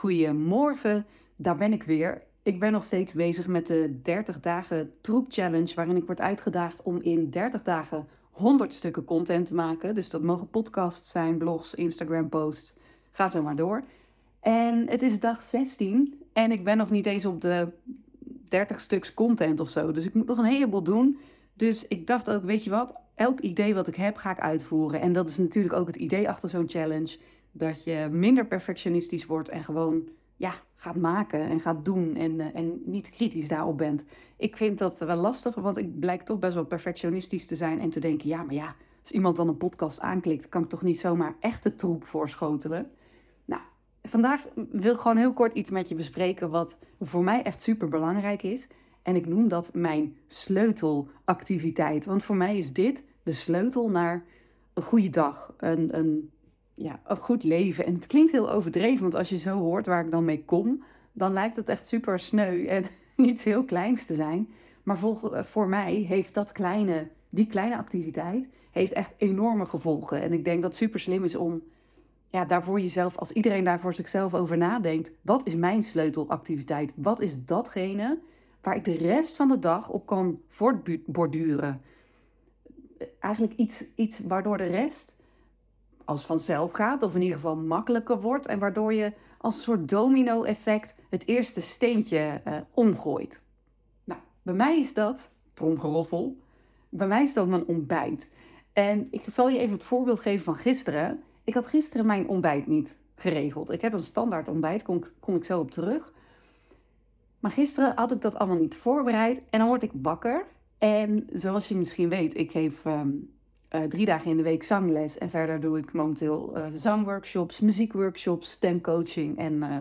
Goedemorgen, daar ben ik weer. Ik ben nog steeds bezig met de 30 dagen troep challenge, waarin ik word uitgedaagd om in 30 dagen 100 stukken content te maken. Dus dat mogen podcasts zijn, blogs, Instagram posts. Ga zo maar door. En het is dag 16 en ik ben nog niet eens op de 30 stuks content of zo. Dus ik moet nog een heleboel doen. Dus ik dacht ook, weet je wat, elk idee wat ik heb ga ik uitvoeren. En dat is natuurlijk ook het idee achter zo'n challenge. Dat je minder perfectionistisch wordt en gewoon ja, gaat maken en gaat doen en, eh, en niet kritisch daarop bent. Ik vind dat wel lastig, want ik blijk toch best wel perfectionistisch te zijn en te denken, ja, maar ja, als iemand dan een podcast aanklikt, kan ik toch niet zomaar echte troep voorschotelen. Nou, vandaag wil ik gewoon heel kort iets met je bespreken wat voor mij echt super belangrijk is. En ik noem dat mijn sleutelactiviteit. Want voor mij is dit de sleutel naar een goede dag, een, een ja, een goed leven. En het klinkt heel overdreven, want als je zo hoort waar ik dan mee kom, dan lijkt het echt super sneu en iets heel kleins te zijn. Maar voor, voor mij heeft dat kleine, die kleine activiteit heeft echt enorme gevolgen. En ik denk dat het super slim is om ja, daarvoor jezelf, als iedereen daar voor zichzelf over nadenkt, wat is mijn sleutelactiviteit? Wat is datgene waar ik de rest van de dag op kan voortborduren? Eigenlijk iets, iets waardoor de rest als vanzelf gaat, of in ieder geval makkelijker wordt. En waardoor je als soort domino-effect het eerste steentje uh, omgooit. Nou, bij mij is dat, tromgeroffel, bij mij is dat mijn ontbijt. En ik zal je even het voorbeeld geven van gisteren. Ik had gisteren mijn ontbijt niet geregeld. Ik heb een standaard ontbijt, kom, kom ik zo op terug. Maar gisteren had ik dat allemaal niet voorbereid en dan word ik bakker. En zoals je misschien weet, ik geef ehm, uh, drie dagen in de week zangles. En verder doe ik momenteel uh, zangworkshops, muziekworkshops, stemcoaching en uh,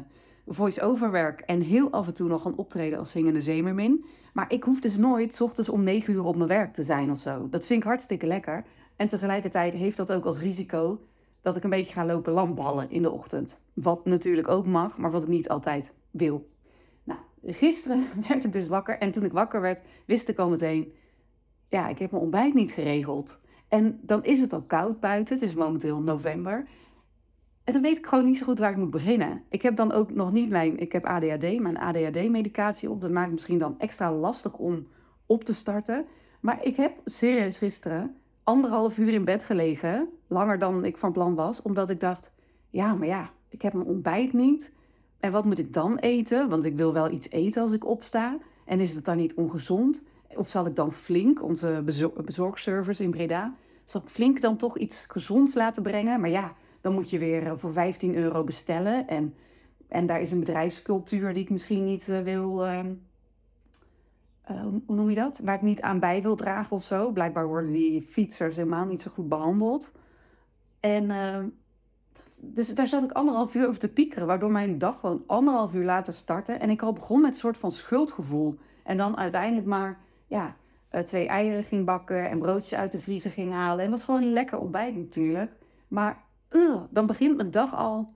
voice-over werk. En heel af en toe nog een optreden als zingende zeemermin. Maar ik hoef dus nooit s ochtends om negen uur op mijn werk te zijn of zo. Dat vind ik hartstikke lekker. En tegelijkertijd heeft dat ook als risico dat ik een beetje ga lopen lamballen in de ochtend. Wat natuurlijk ook mag, maar wat ik niet altijd wil. Nou, gisteren werd ik dus wakker. En toen ik wakker werd, wist ik al meteen... Ja, ik heb mijn ontbijt niet geregeld. En dan is het al koud buiten, het is momenteel november. En dan weet ik gewoon niet zo goed waar ik moet beginnen. Ik heb dan ook nog niet mijn, ik heb ADHD, mijn ADHD-medicatie op. Dat maakt het misschien dan extra lastig om op te starten. Maar ik heb serieus gisteren anderhalf uur in bed gelegen, langer dan ik van plan was, omdat ik dacht, ja, maar ja, ik heb mijn ontbijt niet. En wat moet ik dan eten? Want ik wil wel iets eten als ik opsta. En is het dan niet ongezond? Of zal ik dan flink, onze bezorgservice in Breda, zal ik flink dan toch iets gezonds laten brengen? Maar ja, dan moet je weer eh, voor 15 euro bestellen. En, en daar is een bedrijfscultuur die ik misschien niet uh, wil. Uh, uh, hoe noem je dat? Waar ik niet aan bij wil dragen of zo. Blijkbaar worden die fietsers helemaal niet zo goed behandeld. En dus daar zat ik anderhalf uur over te piekeren, waardoor mijn dag gewoon anderhalf uur later startte. En ik al begon met een soort van schuldgevoel. En dan uiteindelijk maar ja, uh, twee eieren ging bakken en broodjes uit de vriezer ging halen. En was gewoon lekker ontbijt natuurlijk. Maar uh, dan begint mijn dag al.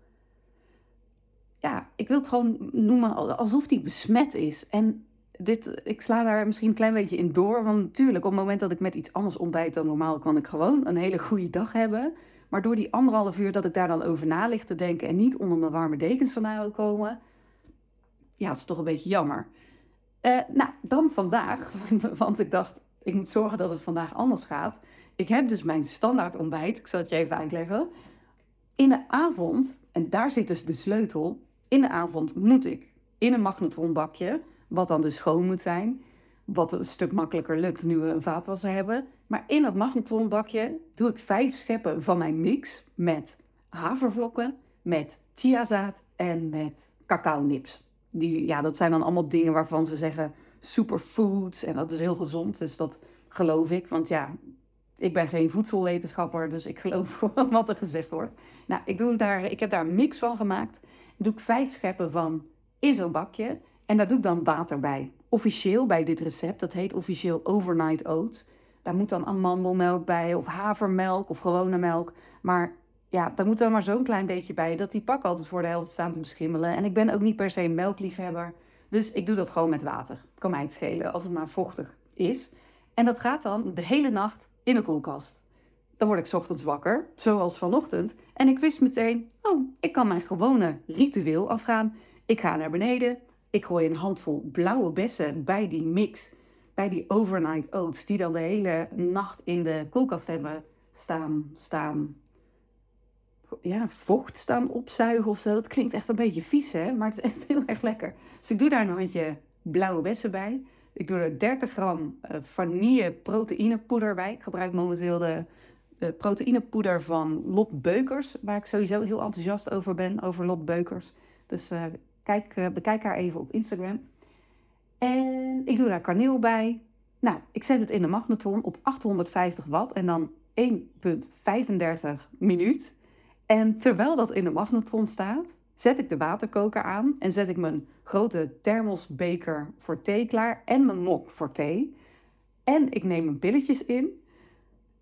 Ja, ik wil het gewoon noemen alsof die besmet is. En dit, ik sla daar misschien een klein beetje in door. Want natuurlijk, op het moment dat ik met iets anders ontbijt dan normaal, kan ik gewoon een hele goede dag hebben. Maar door die anderhalf uur dat ik daar dan over na lig te denken en niet onder mijn warme dekens vandaan komen, ja, het is toch een beetje jammer. Uh, nou, dan vandaag, want ik dacht, ik moet zorgen dat het vandaag anders gaat. Ik heb dus mijn standaard ontbijt, ik zal het je even uitleggen. In de avond, en daar zit dus de sleutel, in de avond moet ik in een magnetronbakje, wat dan dus schoon moet zijn, wat een stuk makkelijker lukt nu we een vaatwasser hebben. Maar in dat magnetronbakje doe ik vijf scheppen van mijn mix met havervlokken, met chiazaad en met cacao nips die, ja, dat zijn dan allemaal dingen waarvan ze zeggen superfoods en dat is heel gezond. Dus dat geloof ik, want ja, ik ben geen voedselwetenschapper, dus ik geloof wat er gezegd wordt. Nou, ik, doe daar, ik heb daar een mix van gemaakt. doe ik vijf scheppen van in zo'n bakje en daar doe ik dan water bij. Officieel bij dit recept, dat heet officieel overnight oats. Daar moet dan amandelmelk bij of havermelk of gewone melk. Maar ja, daar moet er maar zo'n klein beetje bij dat die pak altijd voor de helft staan te beschimmelen. En ik ben ook niet per se melkliefhebber. Dus ik doe dat gewoon met water. Kan mij het schelen als het maar vochtig is. En dat gaat dan de hele nacht in de koelkast. dan word ik ochtends wakker, zoals vanochtend. En ik wist meteen, oh, ik kan mijn gewone ritueel afgaan. Ik ga naar beneden, ik gooi een handvol blauwe bessen bij die mix, bij die overnight oats, die dan de hele nacht in de koelkast hebben staan, staan, ja, vocht staan opzuigen of zo. Het klinkt echt een beetje vies, hè? Maar het is echt heel erg lekker. Dus ik doe daar een handje blauwe bessen bij. Ik doe er 30 gram uh, vanille proteïnepoeder bij. Ik gebruik momenteel de, de proteïnepoeder van Lot Beukers, waar ik sowieso heel enthousiast over ben, over Lot Beukers. Dus uh, kijk, uh, bekijk haar even op Instagram. En ik doe daar kaneel bij. Nou, ik zet het in de magnetron op 850 watt en dan 1,35 minuut. En terwijl dat in de magnetron staat, zet ik de waterkoker aan en zet ik mijn grote thermosbeker voor thee klaar en mijn mok voor thee. En ik neem mijn pilletjes in.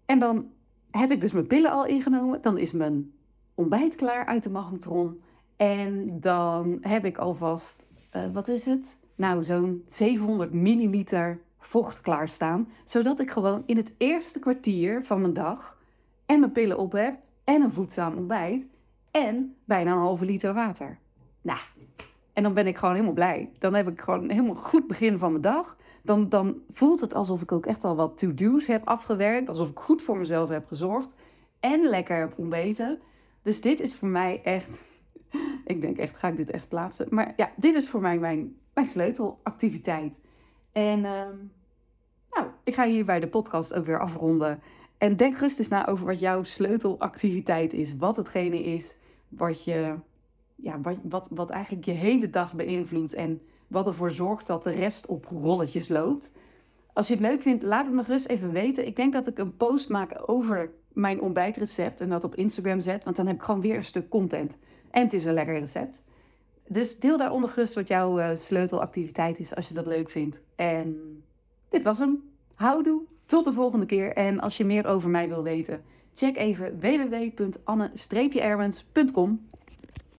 En dan heb ik dus mijn pillen al ingenomen. Dan is mijn ontbijt klaar uit de magnetron. En dan heb ik alvast, uh, wat is het? Nou, zo'n 700 milliliter vocht klaarstaan. Zodat ik gewoon in het eerste kwartier van mijn dag en mijn pillen op heb en een voedzaam ontbijt en bijna een halve liter water. Nou, en dan ben ik gewoon helemaal blij. Dan heb ik gewoon een helemaal goed begin van mijn dag. Dan, dan voelt het alsof ik ook echt al wat to-do's heb afgewerkt. Alsof ik goed voor mezelf heb gezorgd. En lekker heb ontbeten. Dus dit is voor mij echt... Ik denk echt, ga ik dit echt plaatsen? Maar ja, dit is voor mij mijn, mijn sleutelactiviteit. En uh, nou, ik ga hier bij de podcast ook weer afronden. En denk rustig eens na over wat jouw sleutelactiviteit is. Wat hetgene is wat, je, ja, wat, wat, wat eigenlijk je hele dag beïnvloedt. En wat ervoor zorgt dat de rest op rolletjes loopt. Als je het leuk vindt, laat het me gerust even weten. Ik denk dat ik een post maak over mijn ontbijtrecept en dat op Instagram zet. Want dan heb ik gewoon weer een stuk content. En het is een lekker recept. Dus deel daaronder gerust wat jouw uh, sleutelactiviteit is als je dat leuk vindt. En dit was hem. Houdoe, tot de volgende keer. En als je meer over mij wil weten, check even www.anne-erwens.com.